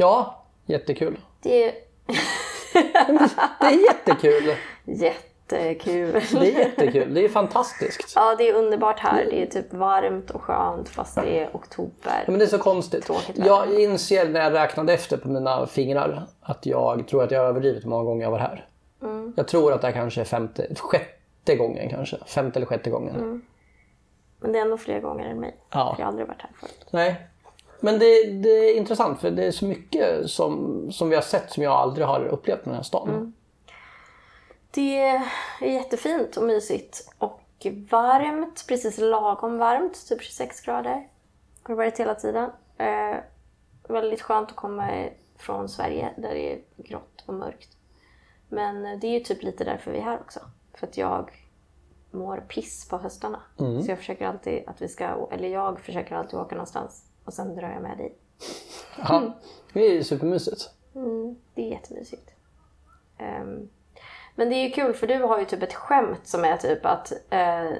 Ja, jättekul. Det är Det är jättekul. jättekul. Det är jättekul. Det är fantastiskt. Ja, det är underbart här. Det är typ varmt och skönt fast det är oktober. Ja, men det är så konstigt. Tråkigt väder. Jag inser när jag räknade efter på mina fingrar att jag tror att jag har överdrivit hur många gånger jag var här. Mm. Jag tror att det här kanske är femte, sjätte gången kanske. Femte eller sjätte gången. Men det är ändå fler gånger än mig. Ja. Jag har aldrig varit här förut. Nej. Men det, det är intressant för det är så mycket som, som vi har sett som jag aldrig har upplevt i den här stan. Mm. Det är jättefint och mysigt. Och varmt, precis lagom varmt. Typ 26 grader. Har det varit hela tiden. Eh, väldigt skönt att komma från Sverige där det är grått och mörkt. Men det är ju typ lite därför vi är här också. För att jag mår piss på höstarna. Så jag försöker alltid att vi ska, eller jag försöker alltid åka någonstans. Och sen drar jag med dig. Ja, det är supermysigt. Mm, det är jättemysigt. Ehm, men det är ju kul för du har ju typ ett skämt som är typ att eh,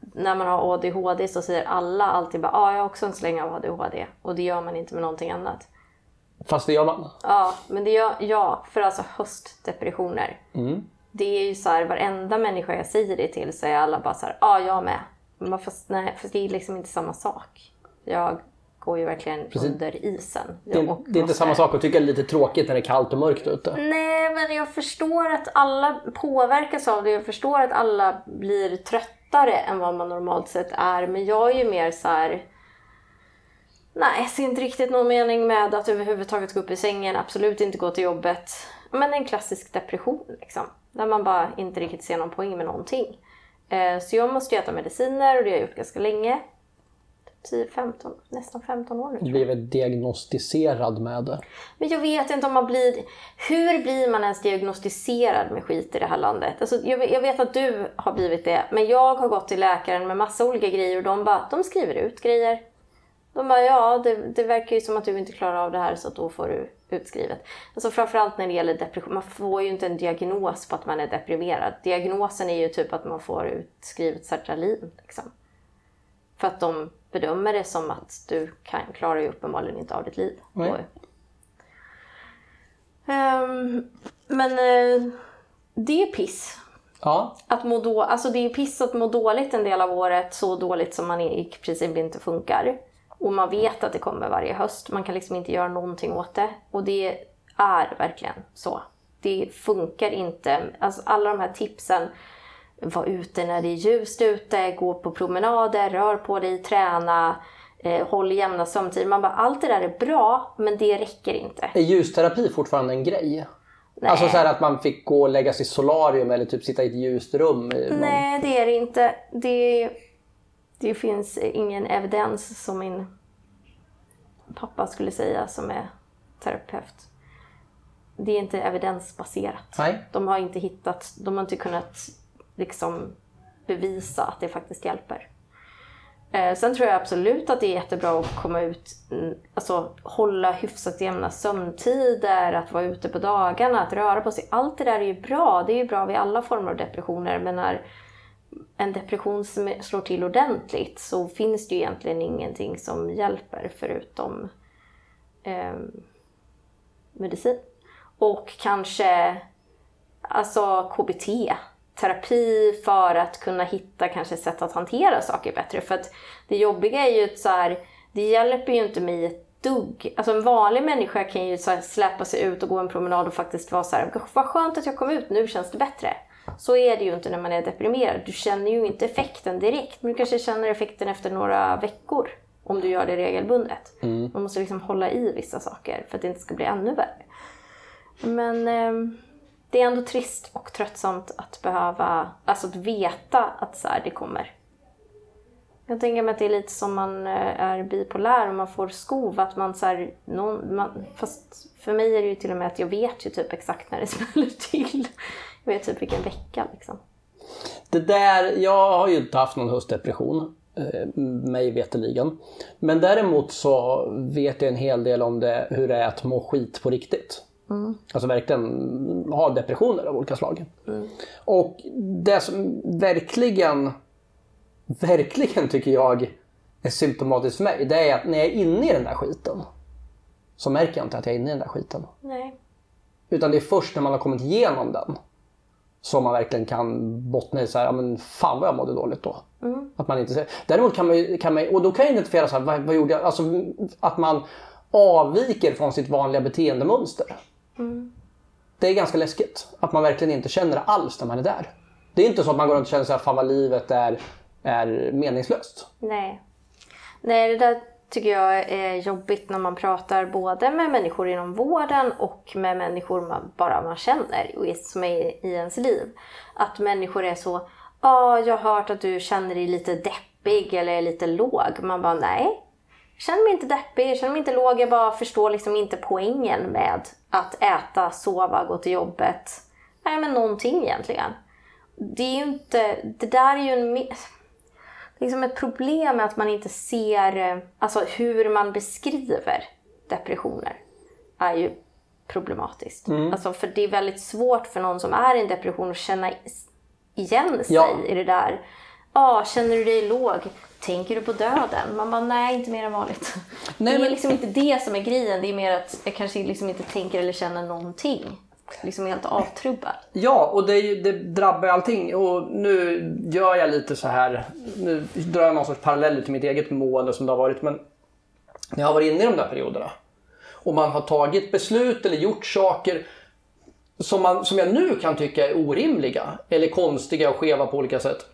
när man har ADHD så säger alla alltid bara ah, jag har också en släng av ADHD. Och det gör man inte med någonting annat. Fast det gör man. Ja, men det gör ja, för alltså höstdepressioner. Det är ju så här, varenda människa jag säger det till så är alla bara så här, ja ah, jag med. Men fast, nej, fast det är liksom inte samma sak. Jag går ju verkligen under isen. Det det är inte samma sak att tycka det är lite tråkigt när det är kallt och mörkt ute. Nej, men jag förstår att alla påverkas av det. Jag förstår att alla blir tröttare än vad man normalt sett är. Men jag är ju mer så här. Nej, jag ser inte riktigt någon mening med att överhuvudtaget gå upp i sängen. Absolut inte gå till jobbet. Men en klassisk depression liksom. Där man bara inte riktigt ser någon poäng med någonting. Eh, Så jag måste ju äta mediciner och det har jag gjort ganska länge. 10, 15, nästan 15 år nu. Blivit diagnostiserad med det. Men jag vet inte om man blir... Hur blir man ens diagnostiserad med skit i det här landet? Alltså, jag, vet- jag vet att du har blivit det, men jag har gått till läkaren med massa olika grejer och de bara, de skriver ut grejer. De bara, ja det, det verkar ju som att du inte klarar av det här så då får du utskrivet. Alltså framförallt när det gäller depression, man får ju inte en diagnos på att man är deprimerad. Diagnosen är ju typ att man får utskrivet sertralin. Liksom. För att de bedömer det som att du kan, klarar ju uppenbarligen inte av ditt liv. Och- Ehm, men eh, det är piss. Ja, Att må då, alltså det är piss att må dåligt en del av året, så dåligt som man i princip inte funkar. Och man vet att det kommer varje höst. Man kan liksom inte göra någonting åt det. Och det är verkligen så. Det funkar inte. Alltså alla de här tipsen. Var ute när det är ljust ute, gå på promenader, rör på dig, träna, eh, håll jämna sömntider. Man bara, allt det där är bra, men det räcker inte. är ljusterapi fortfarande en grej? Alltså så här att man fick gå och lägga sig i solarium eller typ sitta i ett ljust rum. någon- Nej, det är det inte. Det, det finns ingen evidens som min pappa skulle säga som är terapeut. Det är inte evidensbaserat. Nej. De har inte hittat, de har inte kunnat liksom bevisa att det faktiskt hjälper. Eh, sen tror jag absolut att det är jättebra att komma ut, mm, alltså hålla hyfsat jämna sömntider, att vara ute på dagarna, att röra på sig. Allt det där är ju bra. Det är ju bra vid alla former av depressioner. Men när en depression som slår till ordentligt så finns det ju egentligen ingenting som hjälper förutom eh, medicin. Och kanske alltså KBT, terapi för att kunna hitta kanske sätt att hantera saker bättre. För att det jobbiga är ju att så här, det hjälper ju inte mig ett dugg. Alltså en vanlig människa kan ju så här släppa sig ut och gå en promenad och faktiskt vara så här, vad skönt att jag kom ut, nu känns det bättre. Så är det ju inte när man är deprimerad. Du känner ju inte effekten direkt, men du kanske känner effekten efter några veckor. Om du gör det regelbundet. Man måste liksom hålla i vissa saker för att det inte ska bli ännu värre. Men ehm, det är ändå trist och tröttsamt att behöva, alltså att veta att så här, det kommer. Jag tänker mig att det är lite som man eh, är bipolär och man får skov. Att man så här, någon, man, fast för mig är det ju till och med att jag vet ju typ exakt när det smäller till. Jag vet typ vilken vecka liksom. Det där, jag har ju inte haft någon höstdepression, eh, mig veterligen. Men däremot så vet jag en hel del om det, hur det är att må skit på riktigt. Alltså verkligen ha depressioner av olika slag. Och det som verkligen, verkligen tycker jag är symptomatiskt för mig, det är att när jag är inne i den där skiten så märker jag inte att jag är inne i den där skiten. Nej. Utan det är först när man har kommit igenom den som man verkligen kan bottna i så här, ja men fan vad jag mådde dåligt då. Att man inte ser. Däremot kan man, kan man och då kan jag identifiera så här, vad, vad gjorde jag? Alltså att man avviker från sitt vanliga beteendemönster. Det är ganska läskigt. Att man verkligen inte känner det alls när man är där. Det är inte så att man går runt och känner så här, fan vad livet är, är meningslöst. Nej. Nej, det där tycker jag är jobbigt när man pratar både med människor inom vården och med människor man, bara man känner och är- som är i ens liv. Att människor är så, ja, ah, jag har hört att du känner dig lite deppig eller är lite låg. Man bara, nej. Känner mig inte deppig, känner mig inte låg, jag bara förstår liksom inte poängen med att äta, sova, gå till jobbet. Nej, men någonting egentligen. Det är ju inte, det där är ju en... liksom ett problem med att man inte ser alltså hur man beskriver depressioner är ju problematiskt. Alltså för det är väldigt svårt för någon som är i en depression att känna igen sig Ja. i det där. Ja, känner du dig låg? Tänker du på döden? Man bara, nej inte mer än vanligt. Nej, det är liksom inte det som är grejen. Det är mer att jag kanske liksom inte tänker eller känner någonting. Liksom helt avtrubbad. Ja, och det, det drabbar allting. Och nu gör jag lite så här, nu drar jag någon sorts parallell till mitt eget mående som det har varit. Men när jag har varit inne i de där perioderna och man har tagit beslut eller gjort saker som, man, som jag nu kan tycka är orimliga eller konstiga och skeva på olika sätt.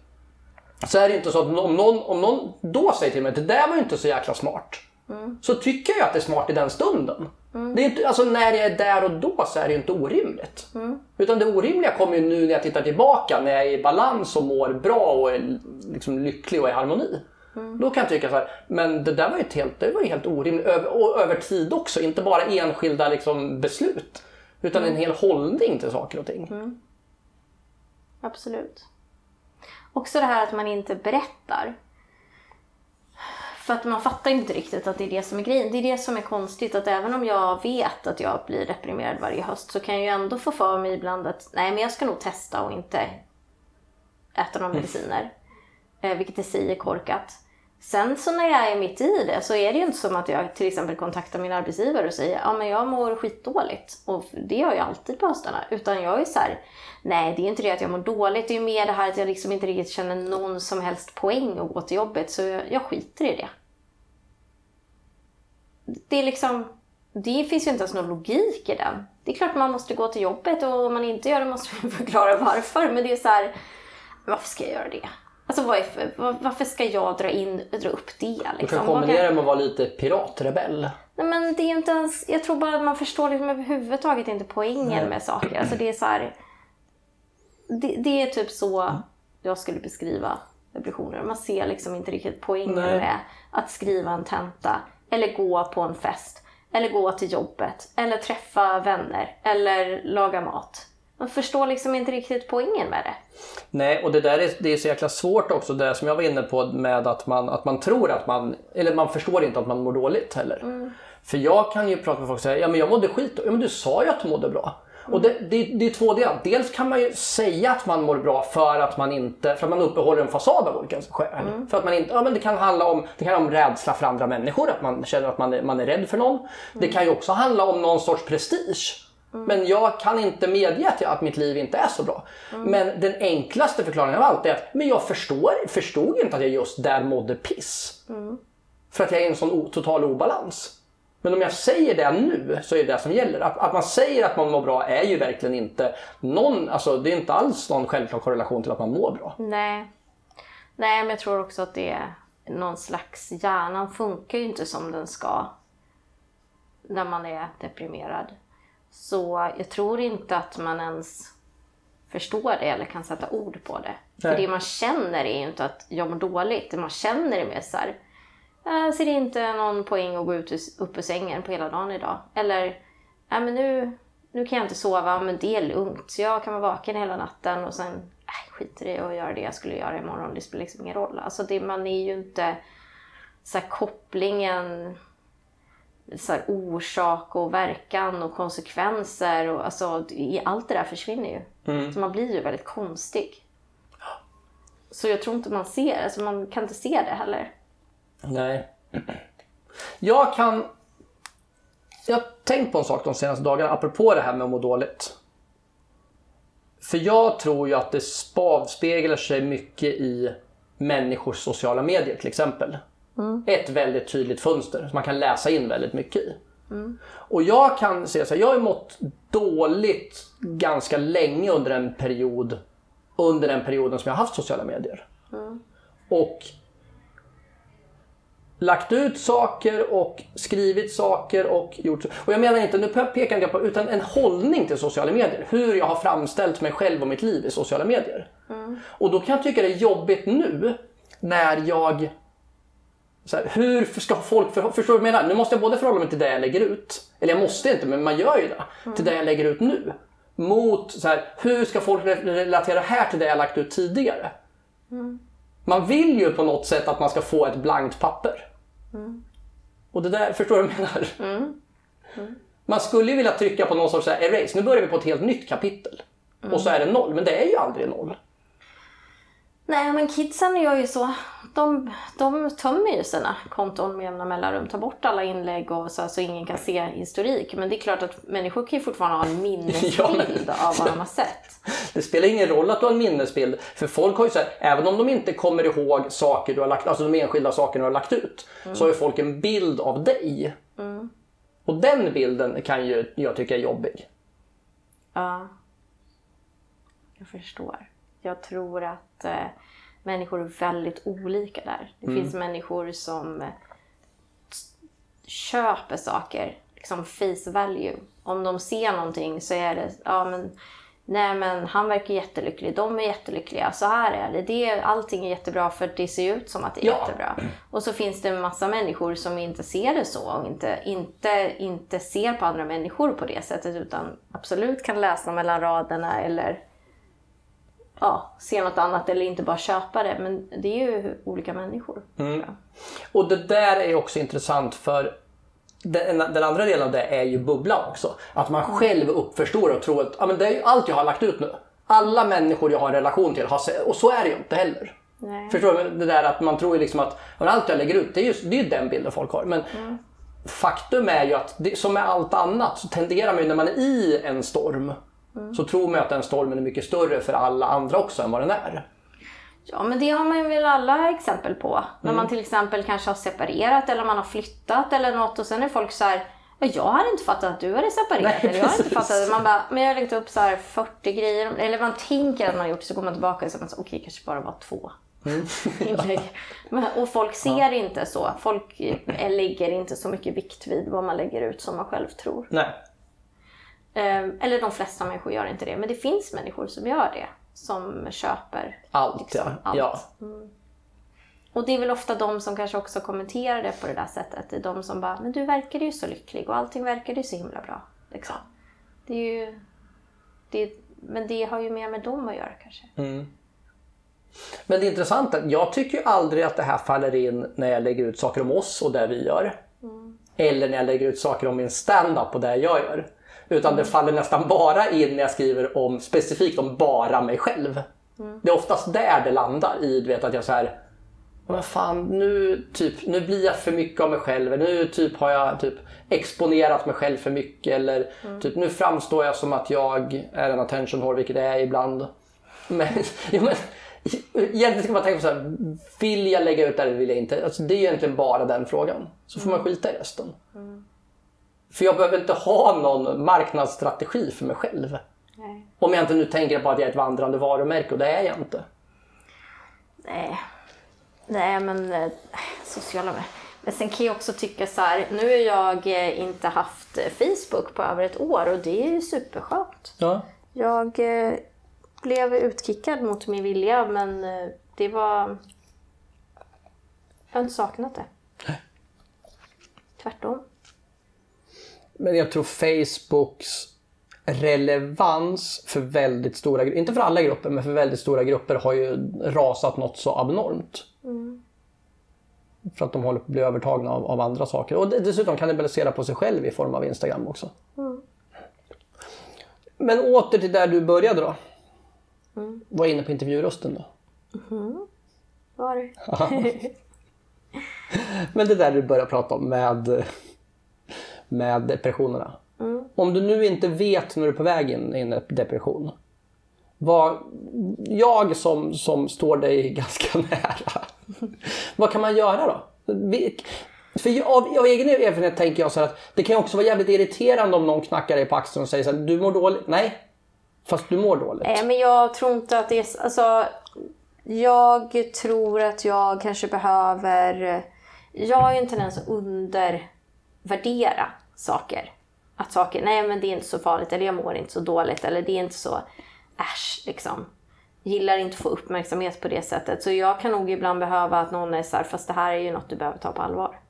Så är det inte så att om någon, om någon då säger till mig att det där var ju inte så jäkla smart. Så tycker jag att det är smart i den stunden. Det är inte, alltså när jag är där och då så är det ju inte orimligt. Utan det orimliga kommer ju nu när jag tittar tillbaka, när jag är i balans och mår bra och är liksom lycklig och i harmoni. Då kan jag tycka så här, men det där var ju helt, det var ju helt orimligt. Över, och över tid också, inte bara enskilda liksom, beslut. Utan en hel hållning till saker och ting. Absolut. Också det här att man inte berättar. För att man fattar inte riktigt att det är det som är grejen. Det är det som är konstigt. Att även om jag vet att jag blir deprimerad varje höst så kan jag ju ändå få för mig ibland att nej men jag ska nog testa och inte äta några mediciner. Eh, vilket i sig är korkat. Sen så när jag är mitt i det så är det ju inte som att jag till exempel kontaktar min arbetsgivare och säger ja men jag mår skitdåligt. Och det gör jag alltid på höstarna. Utan jag är så här, nej det är inte det att jag mår dåligt. Det är ju mer det här att jag liksom inte riktigt känner någon som helst poäng att gå till jobbet. Så jag, jag skiter i det. Det är liksom, det finns ju inte ens någon logik i den. Det är klart man måste gå till jobbet och om man inte gör det måste man förklara varför. Men det är så här, varför ska jag göra det? Alltså vad är för, var- varför ska jag dra, in, dra upp det? Du Liksom? kan Vad kombinera det med att vara lite piratrebell. Nej men det är inte ens, jag tror bara att man förstår liksom överhuvudtaget inte poängen med saker. Alltså det är så här, det, det är typ så jag skulle beskriva depressioner. Man ser liksom inte riktigt poängen Nej. med att skriva en tenta eller gå på en fest eller gå till jobbet eller träffa vänner eller laga mat. Man förstår liksom inte riktigt poängen med det. Nej, och det där är, det är så jäkla svårt också, det som jag var inne på med att man, att man tror att man, eller man förstår inte att man mår dåligt heller. För jag kan ju prata med folk och säga, ja men jag mådde skit. Ja men du sa ju att du mådde bra. Och det, det, det är två delar. Dels kan man ju säga att man mår bra för att man inte, för att man uppehåller en fasad av olika skäl. För att man inte, ja men det kan handla om, det kan handla om rädsla för andra människor, att man känner att man är, man är rädd för någon. Det kan ju också handla om någon sorts prestige. Men jag kan inte medge att, mitt liv inte är så bra. Men den enklaste förklaringen av allt är att men jag förstår, förstod inte att jag just där mådde piss. För att jag är i en sån total obalans. Men om jag säger det nu så är det det som gäller. Att, att man säger att man mår bra är ju verkligen inte någon, alltså det är inte alls någon självklar korrelation till att man mår bra. Nej. Nej, men jag tror också att det är någon slags... Hjärnan funkar ju inte som den ska när man är deprimerad. Så jag tror inte att man ens förstår det eller kan sätta ord på det. För Nej. det man känner är ju inte att jag mår dåligt. Det man känner är mer så här, jag ser inte någon poäng att gå ut upp ur sängen på hela dagen idag. Eller, nej men nu, nu kan jag inte sova, men det är lugnt. Så jag kan vara vaken hela natten och sen äh, skiter i att göra det jag skulle göra imorgon. Det spelar liksom ingen roll. Alltså det, man är ju inte så här, kopplingen så här, orsak och verkan och konsekvenser. Och, alltså, allt det där försvinner ju. Så man blir ju väldigt konstig. Så jag tror inte man ser, alltså man kan inte se det heller. Nej. Jag kan jag har tänkt på en sak de senaste dagarna apropå det här med att må dåligt. För jag tror ju att det avspeglar sig mycket i människors sociala medier till exempel. Ett väldigt tydligt fönster som man kan läsa in väldigt mycket i. Och jag kan säga så här, jag har mått dåligt ganska länge under en period under den perioden som jag har haft sociala medier. Och lagt ut saker och skrivit saker och gjort Och jag menar inte, nu pekar jag på, utan en hållning till sociala medier. Hur jag har framställt mig själv och mitt liv i sociala medier. Och då kan jag tycka det är jobbigt nu när jag så här, hur ska folk, för, förstår du vad jag menar? Nu måste jag både förhålla mig till det jag lägger ut, eller jag måste inte, men man gör ju det, till det jag lägger ut nu. Mot så här, hur ska folk relatera här till det jag lagt ut tidigare? Man vill ju på något sätt att man ska få ett blankt papper. Och det där, förstår du vad jag menar? Man skulle ju vilja trycka på någon sorts så här, erase, nu börjar vi på ett helt nytt kapitel. Och så är det noll, men det är ju aldrig noll. Nej, men kidsen gör ju så. De, de tömmer ju sina konton med jämna mellanrum. Tar bort alla inlägg och så, så ingen kan se historik. Men det är klart att människor kan ju fortfarande ha en minnesbild av vad de har sett. Det spelar ingen roll att du har en minnesbild. För folk har ju så här, även om de inte kommer ihåg saker du har lagt, alltså de enskilda sakerna du har lagt ut. Så har ju folk en bild av dig. Och den bilden kan ju jag tycka är jobbig. Ja. Jag förstår. Jag tror att eh, människor är väldigt olika där. Det finns människor som eh, köper saker, liksom face value. Om de ser någonting så är det, ja men, nej men han verkar jättelycklig, de är jättelyckliga, så här är det. det allting är jättebra för det ser ut som att det är Ja. jättebra. Och så finns det en massa människor som inte ser det så och inte, inte, inte ser på andra människor på det sättet utan absolut kan läsa mellan raderna eller ja, se något annat eller inte bara köpa det. Men det är ju olika människor. jag. Och det där är också intressant för den, den andra delen av det är ju bubblan också. Att man själv uppförstorar och tror att ah, men det är ju allt jag har lagt ut nu. Alla människor jag har en relation till har och så är det ju inte heller. Nej. Förstår du? Det där att man tror liksom att allt jag lägger ut, det är ju, det är ju den bilden folk har. Men faktum är ju att det, som med allt annat så tenderar man ju när man är i en storm så tror man ju att den stormen är mycket större för alla andra också än vad den är. Ja, men det har man väl alla exempel på. När man till exempel kanske har separerat eller man har flyttat eller något och sen är folk så här "Ja, jag hade inte fattat att du hade separerat. Nej, eller jag hade inte fattat. det." Man bara, men jag har lagt upp så här 40 grejer. Eller man tänker att man har gjort så går man tillbaka och så så, okej, kanske bara var två. Men, och folk ser inte så. Folk eh, lägger inte så mycket vikt vid vad man lägger ut som man själv tror. Nej. Eh, eller de flesta människor gör inte det. Men det finns människor som gör det. Som köper Allt liksom, ja. allt. ja. Och det är väl ofta de som kanske också kommenterar det på det där sättet. Det är de som bara, men du verkade ju så lycklig och allting verkade ju så himla bra. Liksom. Det är ju... Det är, men det har ju mer med dem att göra kanske. Men det intressanta, jag tycker ju aldrig att det här faller in när jag lägger ut saker om oss och det vi gör. Eller när jag lägger ut saker om min stand-up och det jag gör. Utan det faller nästan bara in när jag skriver om, specifikt om bara mig själv. Det är oftast där det landar i du vet, att jag så här. Men fan, nu, typ, nu blir jag för mycket av mig själv. Nu typ, har jag typ, exponerat mig själv för mycket. Eller typ, nu framstår jag som att jag är en attention whore, vilket jag är ibland. Men, ja, men egentligen ska man tänka på så här, vill jag lägga ut det eller vill jag inte? Alltså, det är egentligen bara den frågan. Så får man skita i resten. För jag behöver inte ha någon marknadsstrategi för mig själv. Nej. Om jag inte nu tänker på att jag är ett vandrande varumärke och det är jag inte. Nej. Nej, men eh, sociala medier. Men sen kan jag också tycka så här, nu har jag eh, inte haft Facebook på över ett år och det är ju superskönt. Ja. Jag eh, blev utkickad mot min vilja men eh, det var... Jag har inte saknat det. Tvärtom. Men jag tror Facebooks relevans för väldigt stora grupper, inte för alla grupper, men för väldigt stora grupper har ju rasat något så abnormt. För att de håller på att bli övertagna av, av andra saker. Och dessutom kannibalisera på sig själv i form av Instagram också. Men åter till där du började då. Var inne på intervjurösten då. Var det? Men det där du började prata om med, med depressionerna. Om du nu inte vet när du är på väg in i en depression. Vad, jag som, som står dig ganska nära. vad kan man göra då? För jag- av, av egen erfarenhet tänker jag så här att det kan också vara jävligt irriterande om någon knackar dig på axeln och säger så här, du mår dåligt. Nej, fast du mår dåligt. Nej, men jag tror inte att det är... Alltså, jag tror att jag kanske behöver... Jag har ju en tendens att värdera saker. Att saker, nej men det är inte så farligt, eller jag mår inte så dåligt, eller det är inte så... Äsch, liksom. Gillar inte att få uppmärksamhet på det sättet. Så jag kan nog ibland behöva att någon är så här, fast det här är ju något du behöver ta på allvar.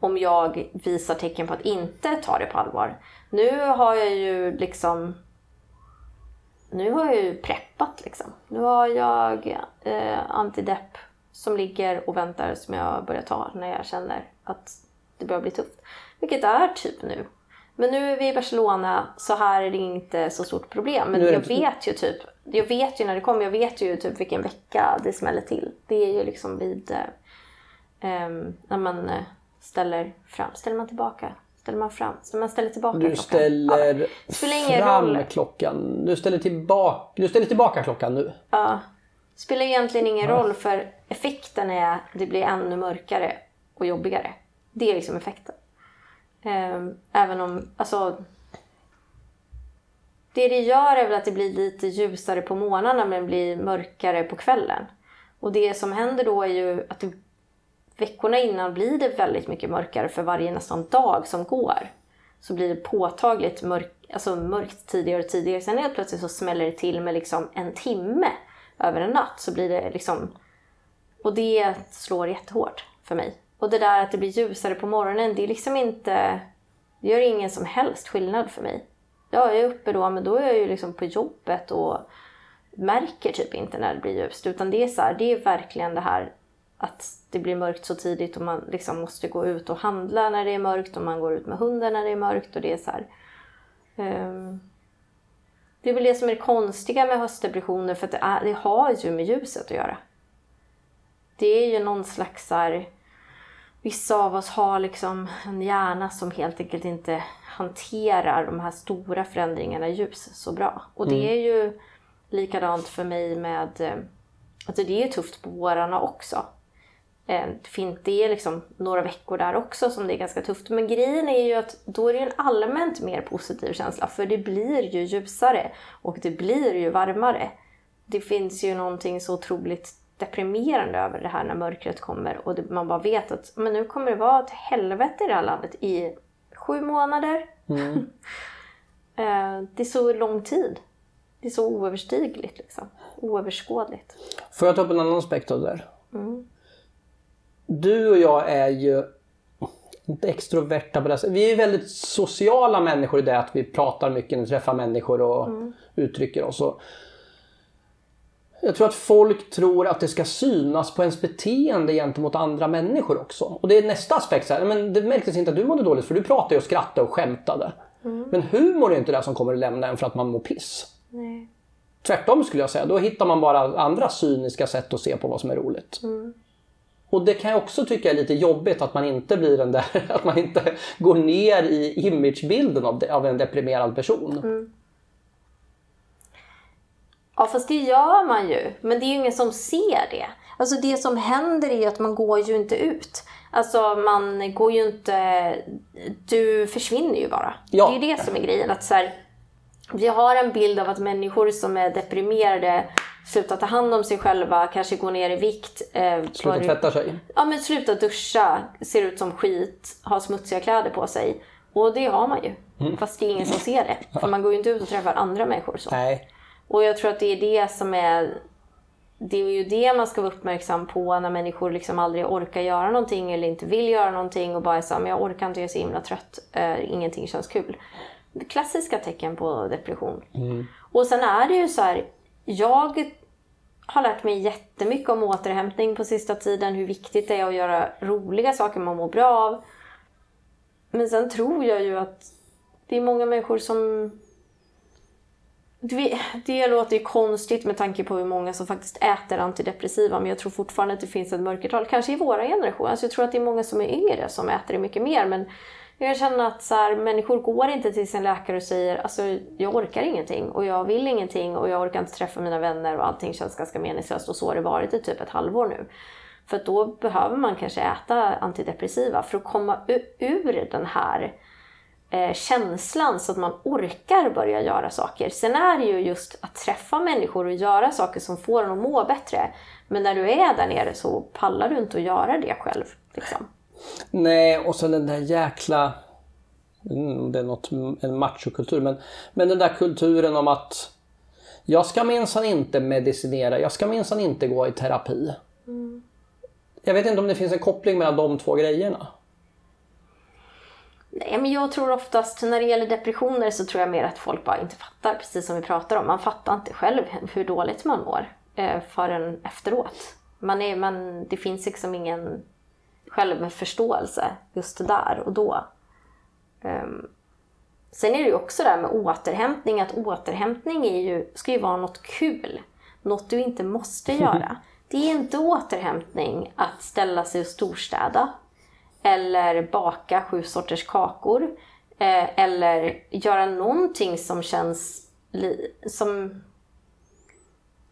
Om jag visar tecken på att inte ta det på allvar. Nu har jag ju liksom nu har jag ju preppat liksom. Nu har jag eh, antidepp som ligger och väntar som jag börjar ta när jag känner att det börjar bli tufft. Vilket är typ nu. Men nu är vi i Barcelona så här är det inte så stort problem. Men jag vet ju typ, jag vet ju när det kommer, jag vet ju typ vilken vecka det smäller till. Det är ju liksom vid, eh, ehm, när man eh, ställer fram, ställer man tillbaka? Ställer man fram? Så man ställer tillbaka Du klockan. ställer Ja, spelar ingen fram roll. klockan. Du ställer, tillbaka, du ställer tillbaka klockan nu. Ja. Spelar egentligen ingen roll för effekten är att det blir ännu mörkare och jobbigare. Det är liksom effekten. Ehm, även om, alltså... Det det gör är väl att det blir lite ljusare på morgnarna men blir mörkare på kvällen. Och det som händer då är ju att det, veckorna innan blir det väldigt mycket mörkare för varje nästan dag som går. Så blir det påtagligt mörk, alltså mörkt tidigare och tidigare. Sen helt plötsligt så smäller det till med liksom en timme över en natt. Så blir det liksom... Och det slår jättehårt för mig. Och det där att det blir ljusare på morgonen, det är liksom inte... Det gör ingen som helst skillnad för mig. Ja, jag är uppe då, men då är jag ju liksom på jobbet och märker typ inte när det blir ljust. Utan det är så här, det är verkligen det här att det blir mörkt så tidigt och man liksom måste gå ut och handla när det är mörkt och man går ut med hunden när det är mörkt och det är så här. um, det är väl det som är det konstiga med höstdepressioner för att det, är, det har ju med ljuset att göra. Det är ju någon slags så här, Vissa av oss har liksom en hjärna som helt enkelt inte hanterar de här stora förändringarna i ljus så bra. Och det är ju likadant för mig med... eh, Alltså det är tufft på vårarna också. Eh, Det är liksom några veckor där också som det är ganska tufft. Men grejen är ju att då är det en allmänt mer positiv känsla. För det blir ju ljusare och det blir ju varmare. Det finns ju någonting så otroligt deprimerande över det här när mörkret kommer. Och man bara vet att men nu kommer det vara ett helvete i det här landet i sju månader. Eh, det är så lång tid. Det är så oöverstigligt liksom. Oöverskådligt. Får jag ta upp en annan aspekt av det där? Mm. Du och jag är ju inte extroverta på det sättet. Vi är väldigt sociala människor i det att vi pratar mycket när vi träffar människor och Mm. uttrycker oss. Och jag tror att folk tror att det ska synas på ens beteende gentemot andra människor också. Och det är nästa aspekt. Så här, men det märktes inte att du mådde dåligt för du pratade och skrattade och skämtade. Mm. Men humor är inte det som kommer att lämna en för att man mår piss. Nej. Tvärtom skulle jag säga. Då hittar man bara andra cyniska sätt att se på vad som är roligt. Och det kan jag också tycka är lite jobbigt att man inte blir den där, att man inte går ner i imagebilden av, en deprimerad person. Ja, fast det gör man ju. Men det är ju ingen som ser det. Alltså det som händer är ju att man går ju inte ut. Alltså man går ju inte... Du försvinner ju bara. Ja. Det är ju det som är grejen. Att så här, vi har en bild av att människor som är deprimerade slutar ta hand om sig själva, kanske går ner i vikt. Eh, Sluta bör- tvätta sig. Ja men sluta duscha, ser ut som skit, har smutsiga kläder på sig. Och det har man ju. Fast det är ingen som ser det. För man går ju inte ut och träffar andra människor så. Nej. Och jag tror att det är det som är... Det är ju det man ska vara uppmärksam på när människor liksom aldrig orkar göra någonting eller inte vill göra någonting och bara är så här, men jag orkar inte, jag är så himla trött, eh, ingenting känns kul. Klassiska tecken på depression. Och sen är det ju så här, jag har lärt mig jättemycket om återhämtning på sista tiden, hur viktigt det är att göra roliga saker man mår bra av. Men sen tror jag ju att det är många människor som det, det låter ju konstigt med tanke på hur många som faktiskt äter antidepressiva men jag tror fortfarande att det finns ett mörkertal. Kanske i våra generationer. Alltså jag tror att det är många som är yngre som äter det mycket mer men Jag känner att så här, människor går inte till sin läkare och säger alltså jag orkar ingenting och jag vill ingenting och jag orkar inte träffa mina vänner och allting känns ganska meningslöst och så har det varit i typ ett halvår nu. För då behöver man kanske äta antidepressiva för att komma ur den här eh, känslan så att man orkar börja göra saker. Sen är det ju just att träffa människor och göra saker som får en att må bättre. Men när du är där nere så pallar du inte att göra det själv. Liksom. Nej, och sen den där jäkla... Mm, det är något, en machokultur, men, men den där kulturen om att jag ska minsann inte medicinera, jag ska minsann inte gå i terapi. Mm. Jag vet inte om det finns en koppling mellan de två grejerna. Nej, men jag tror oftast när det gäller depressioner så tror jag mer att folk bara inte fattar, precis som vi pratar om. Man fattar inte själv hur dåligt man mår eh, förrän efteråt. Man är, man, det finns liksom ingen självförståelse just där och då. Um, sen är det ju också det här med återhämtning, att återhämtning är ju, ska ju vara något kul. Något du inte måste göra. Det är inte återhämtning att ställa sig och storstäda. Eller baka sju sorters kakor. Eh, eller göra någonting som känns som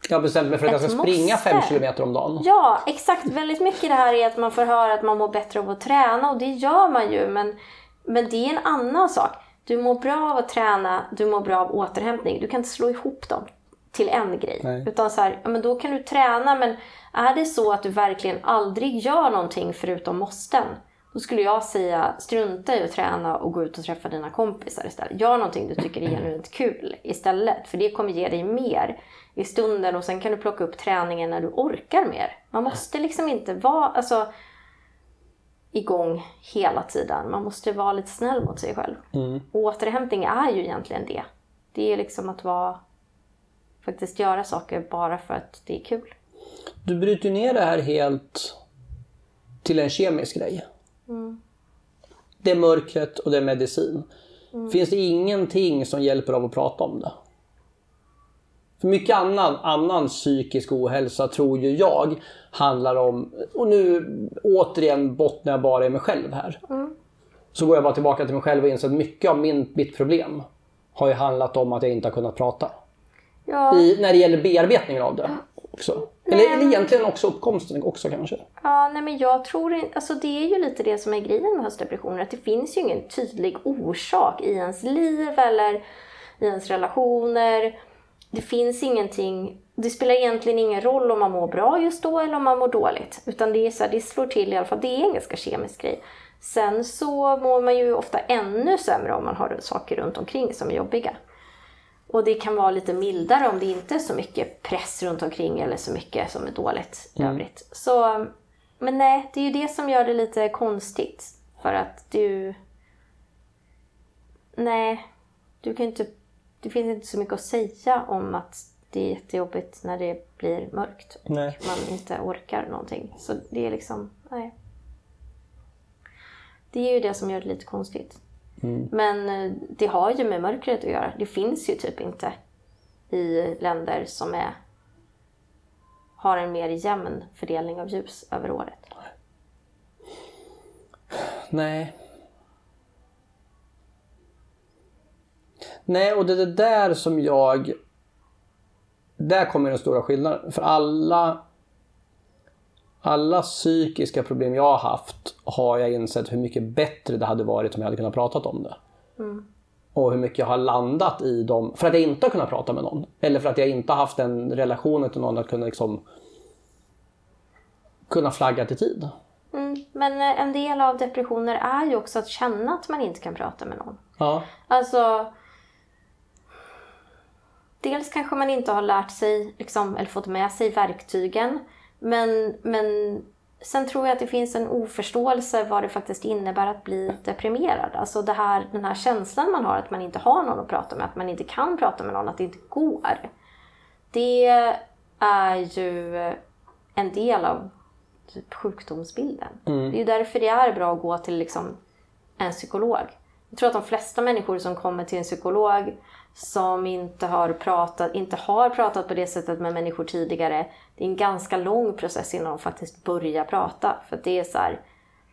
jag har bestämt mig för att jag ska måste. springa fem kilometer om dagen. Ja, exakt. Väldigt mycket det här är att man får höra att man mår bättre av att träna och det gör man ju. Men, men det är en annan sak. Du mår bra av att träna, du mår bra av återhämtning. Du kan inte slå ihop dem till en grej. Nej. Utan så här, ja, men då kan du träna men är det så att du verkligen aldrig gör någonting förutom måsten, då skulle jag säga strunta i att träna och gå ut och träffa dina kompisar istället. Gör någonting du tycker är genuint kul istället, för det kommer ge dig mer i stunden och sen kan du plocka upp träningen när du orkar mer. Man måste liksom inte vara alltså, igång hela tiden. Man måste vara lite snäll mot sig själv. Mm. återhämtning är ju egentligen det. Det är liksom att vara, faktiskt göra saker bara för att det är kul. Du bryter ner det här helt till en kemisk grej. Mm. Det är mörkret och det är medicin. Mm. Finns det ingenting som hjälper av att prata om det? För mycket annan, annan psykisk ohälsa tror ju jag handlar om, och nu återigen bottnar jag bara i mig själv här. Mm. Så går jag bara tillbaka till mig själv och inser att mycket av min, mitt problem har ju handlat om att jag inte har kunnat prata. Ja. I, när det gäller bearbetningen av det också. Eller, eller egentligen också uppkomsten också kanske. Ja, nej men jag tror inte, alltså det är ju lite det som är grejen med höstdepressioner, att det finns ju ingen tydlig orsak i ens liv eller i ens relationer. Det finns ingenting, det spelar egentligen ingen roll om man mår bra just då eller om man mår dåligt. Utan det är så här, det slår till i alla fall, det är en ganska kemisk grej. Sen så mår man ju ofta ännu sämre om man har saker runt omkring som är jobbiga. Och det kan vara lite mildare om det inte är så mycket press runt omkring eller så mycket som är dåligt i mm. övrigt. Så, men nej, det är ju det som gör det lite konstigt. För att du... Nej, du kan inte... Det finns inte så mycket att säga om att det är jättejobbigt när det blir mörkt och nej. man inte orkar någonting. Så det är liksom, nej. Det är ju det som gör det lite konstigt. Mm. Men eh, det har ju med mörkret att göra. Det finns ju typ inte i länder som är, har en mer jämn fördelning av ljus över året. Nej. Nej, och det är det där som jag... Där kommer den stora skillnaden. För alla alla psykiska problem jag har haft har jag insett hur mycket bättre det hade varit om jag hade kunnat prata om det. Mm. Och hur mycket jag har landat i dem för att jag inte har kunnat prata med någon. Eller för att jag inte har haft den relationen till någon att kunna liksom kunna flagga till tid. Mm, men eh, en del av depressioner är ju också att känna att man inte kan prata med någon. Ja. Alltså Dels kanske man inte har lärt sig, liksom, eller fått med sig verktygen men, men sen tror jag att det finns en oförståelse vad det faktiskt innebär att bli deprimerad. Alltså det här, den här känslan man har att man inte har någon att prata med, att man inte kan prata med någon, att det inte går. Det är ju en del av typ sjukdomsbilden. Mm. Det är ju därför det är bra att gå till liksom en psykolog. Jag tror att de flesta människor som kommer till en psykolog som inte har pratat, inte har pratat på det sättet med människor tidigare. Det är en ganska lång process innan de faktiskt börjar prata. För det är så här,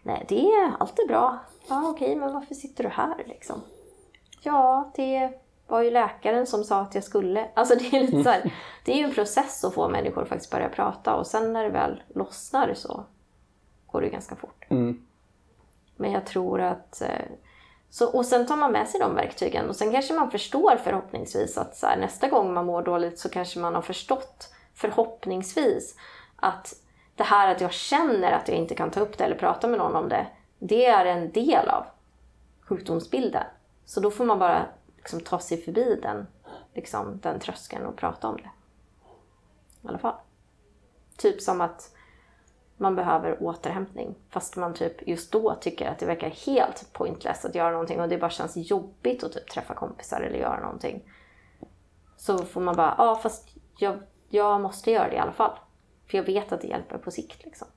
Nej, det är alltid bra. Ja, okej, men varför sitter du här liksom? Ja, det var ju läkaren som sa att jag skulle. Alltså det är lite så här, det är ju en process att få människor att faktiskt börja prata och sen när det väl lossnar så går det ganska fort. Mm. Men jag tror att... Så, och sen tar man med sig de verktygen och sen kanske man förstår förhoppningsvis att så här, nästa gång man mår dåligt så kanske man har förstått förhoppningsvis att det här att jag känner att jag inte kan ta upp det eller prata med någon om det, det är en del av sjukdomsbilden. Så då får man bara liksom, ta sig förbi den, liksom, den tröskeln och prata om det. I alla fall. Typ som att man behöver återhämtning fast man typ just då tycker att det verkar helt pointless att göra någonting och det bara känns jobbigt att typ träffa kompisar eller göra någonting. Så får man bara, ja fast jag, jag måste göra det i alla fall. För jag vet att det hjälper på sikt liksom.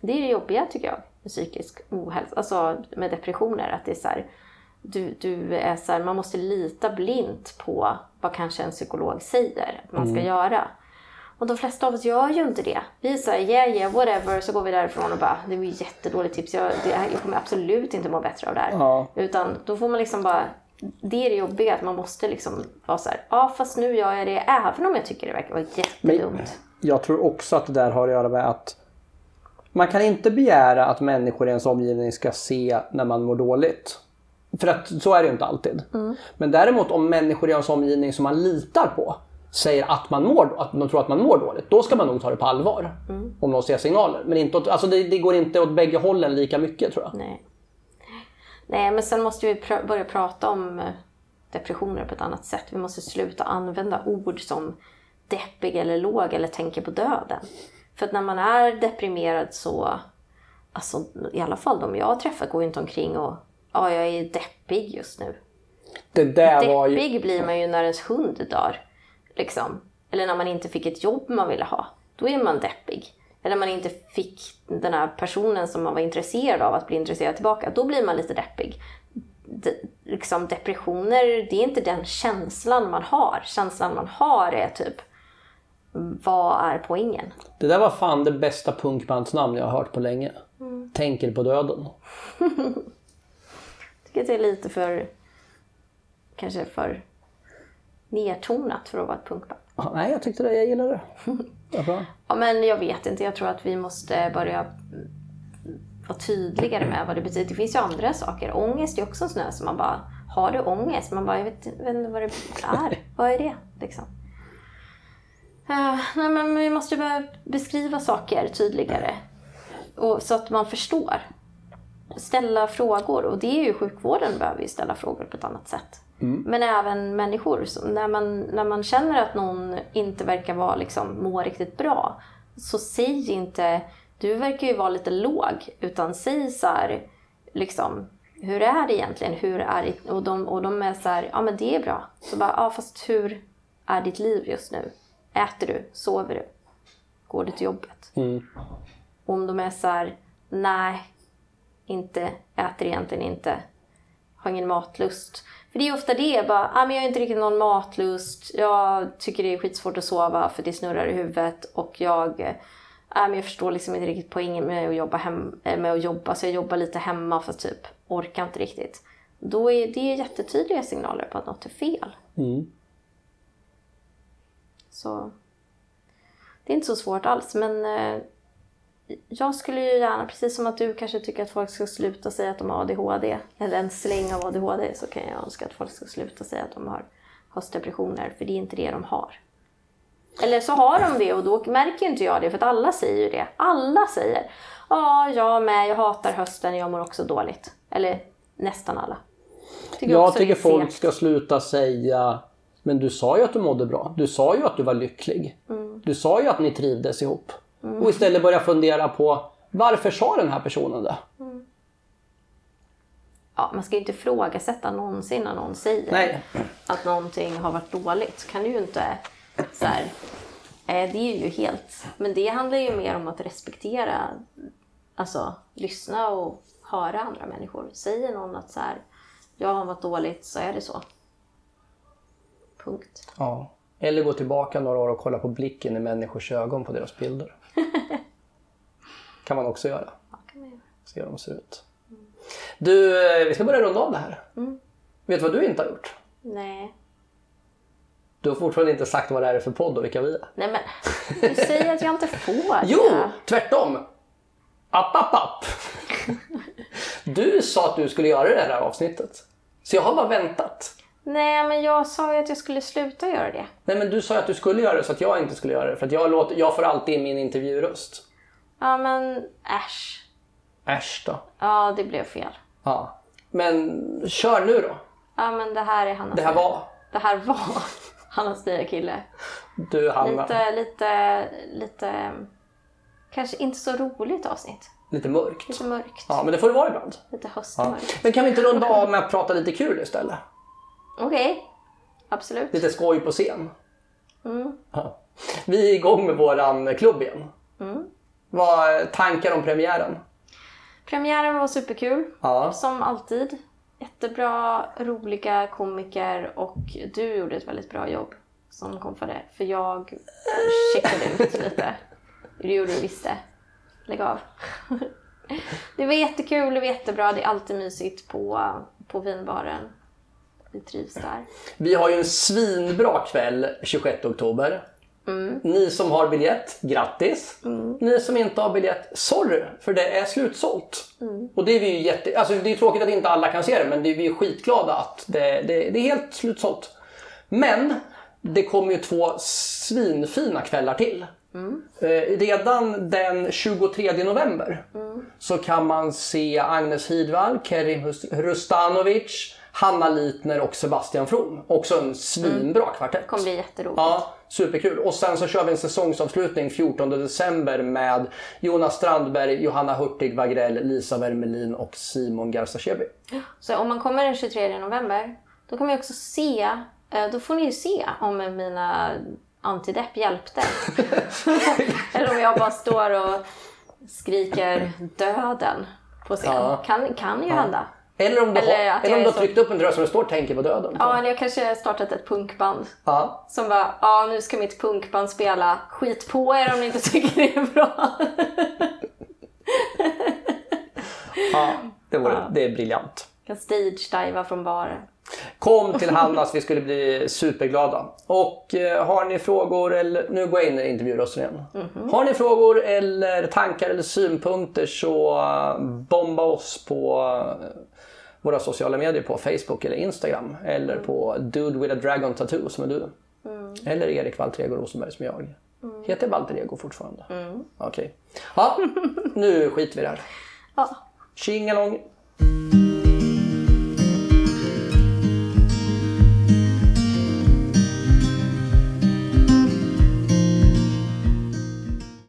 Det är det jobbiga tycker jag med psykisk ohälsa, alltså med depressioner. Att det är så här, du, du är så här, man måste lita blint på vad kanske en psykolog säger att man ska göra. Och de flesta av oss gör ju inte det. Vi säger yeah, yeah, whatever, så går vi därifrån och bara, det var ju jättedåligt tips, jag, det, jag kommer absolut inte må bättre av det här. Ja. Utan då får man liksom bara, det är det jobbiga, att man måste liksom vara så här, ja fast nu gör jag det även om jag tycker det verkar vara jättedumt. Jag tror också att det där har att göra med att man kan inte begära att människor i ens omgivning ska se när man mår dåligt. För att så är det ju inte alltid. Men däremot om människor i ens omgivning som man litar på säger att man mår, att de tror att man mår dåligt, då ska man nog ta det på allvar. Om de ser signaler. Men inte åt, alltså det, det går inte åt bägge hållen lika mycket tror jag. Nej. Nej, men sen måste vi pr- börja prata om eh, depressioner på ett annat sätt. Vi måste sluta använda ord som deppig eller låg eller tänker på döden. För att när man är deprimerad så, alltså i alla fall de jag har träffat går ju inte omkring och ja, jag är deppig just nu. Det där var ju... Deppig blir man ju när ens hund dör. Liksom. Eller när man inte fick ett jobb man ville ha. Då är man deppig. Eller när man inte fick den här personen som man var intresserad av att bli intresserad tillbaka. Då blir man lite deppig. De, liksom depressioner, det är inte den känslan man har. Känslan man har är typ, vad är poängen? Det där var fan det bästa punkbandsnamn jag har hört på länge. Tänker på döden. Jag tycker att det är lite för, kanske för nedtonat för att vara ett punkband. Ja, nej, jag tyckte det. Jag gillade det. det var bra. Ja, men jag vet inte. Jag tror att vi måste börja vara tydligare med vad det betyder. Det finns ju andra saker. Ångest är också en sån här som man bara, har du ångest? Man bara, jag vet, vet inte vad det är. vad är det? Liksom. Eh, nej, men vi måste börja beskriva saker tydligare. Och, så att man förstår. Ställa frågor. Och det är ju sjukvården behöver ju ställa frågor på ett annat sätt. Men även människor. När, man, när man känner att någon inte verkar vara, liksom, må riktigt bra. Så säg inte, du verkar ju vara lite låg. Utan säg så här, liksom, hur är det egentligen? Hur är det? Och, de, och de är så här, ja men det är bra. Så bara, ja fast hur är ditt liv just nu? Äter du? Sover du? Går du till jobbet? Mm. Och om de är så här, nej, inte, äter egentligen inte, har ingen matlust. För det är ofta det, bara, ah, men jag har inte riktigt någon matlust, jag tycker det är skitsvårt att sova för det snurrar i huvudet och jag, eh, ah, men jag förstår liksom inte riktigt poängen med att jobba, hem, eh, med att jobba så jag jobbar lite hemma för typ orkar inte riktigt. Då är det jättetydliga signaler på att något är fel. Mm. Så det är inte så svårt alls. Men eh, jag skulle ju gärna, precis som att du kanske tycker att folk ska sluta säga att de har ADHD, eller en släng av ADHD, så kan jag önska att folk ska sluta säga att de har höstdepressioner, för det är inte det de har. Eller så har de det och då märker inte jag det, för att alla säger ju det. Alla säger ja, jag med, jag hatar hösten, jag mår också dåligt. Eller nästan alla. Tycker Jag tycker folk ska sluta säga Men du sa ju att du mådde bra. Du sa ju att du var lycklig. Mm. Du sa ju att ni trivdes ihop. Och istället börja fundera på varför sa den här personen det? Ja, man ska ju inte ifrågasätta någonsin när någon säger Nej. att någonting har varit dåligt. kan du ju inte så här, eh, Det är ju helt... Men det handlar ju mer om att respektera, alltså lyssna och höra andra människor. Säger någon att så här, jag har varit dåligt så är det så. Punkt. Ja. Eller gå tillbaka några år och kolla på blicken i människors ögon på deras bilder. kan man också göra. Ja, kan man göra. Se hur de ser ut. Du, eh, vi ska börja runda av det här. Vet du vad du inte har gjort? Nej. Du har fortfarande inte sagt vad det är för podd och vilka vi är. Nej men, du säger att jag inte får Jo, tvärtom! App, app, app! Du sa att du skulle göra det här avsnittet. Så jag har bara väntat. Nej men jag sa ju att jag skulle sluta göra det. Nej men du sa att du skulle göra det så att jag inte skulle göra det. För att jag, låter, jag får alltid in min intervjuröst. Ja men äsch. Äsch då. Ja det blev fel. Ja. Men kör nu då. Ja men det här är Hannas Det här nya- var Det här var Hannas nya kille. du Hanna. Lite, lite, lite... Kanske inte så roligt avsnitt. Lite mörkt. Lite mörkt. Ja men det får det vara ibland. Lite höstmörkt. Men kan vi inte runda av med att prata lite kul istället? Okej. Absolut. Lite skoj på scen. Mm. Ja. Vi är igång med våran klubb igen. Mm. Vad tankar om premiären? Premiären var superkul. Ja. Som alltid. Jättebra, roliga komiker och du gjorde ett väldigt bra jobb som konfade. För jag checkade ut lite. Det gjorde du visst det. Lägg av. Det var jättekul, det var jättebra. Det är alltid mysigt på, på vinbaren. Vi trivs där. Vi har ju en svinbra kväll 26 oktober. Mm. Ni som har biljett, grattis! Ni som inte har biljett, sorry! För det är slutsålt. Mm. Och det är vi ju jätte... Alltså det är tråkigt att inte alla kan se det men det är vi är skitglada att det, det, det är helt slutsålt. Men det kommer ju två svinfina kvällar till. Mm. Eh, redan den 23 november så kan man se Agnes Hidvall, Kerim Rustanovic, Hanna Litner och Sebastian From. Också en svinbra kvartett. Det kommer bli jätteroligt. Ja, superkul. Och sen så kör vi en säsongsavslutning 14 december med Jonas Strandberg, Johanna Hurtig Wagrell, Lisa Wermelin och Simon Garzachebi. Så om man kommer den 23 november, då kommer jag också se, eh, då får ni ju se om mina antidepp hjälpte. Eller om jag bara står och skriker döden på scen. Ja. Kan, kan ju hända. Eller om du, Eller har, eller om du har så- tryckt upp en drös som det står tänker på döden. Ja, eller jag kanske har startat ett punkband. Ja. Som bara, ja nu ska mitt punkband spela. Skit på er om ni inte tycker det är bra. ja det, vore, det är briljant. Jag stage-diva från baren. Kom till Hannas, vi skulle bli superglada. Och eh, har ni frågor, eller nu går jag in i intervjurösten igen. Har ni frågor eller tankar eller synpunkter så eh, bomba oss på eh, våra sociala medier på Facebook eller Instagram. Eller på Dude with a Dragon Tattoo som är du. Eller Erik Valtrego Rosenberg som jag. Heter Valtrego fortfarande? Okej. Ja, nu skiter vi i det här. Ja. Tjingalong!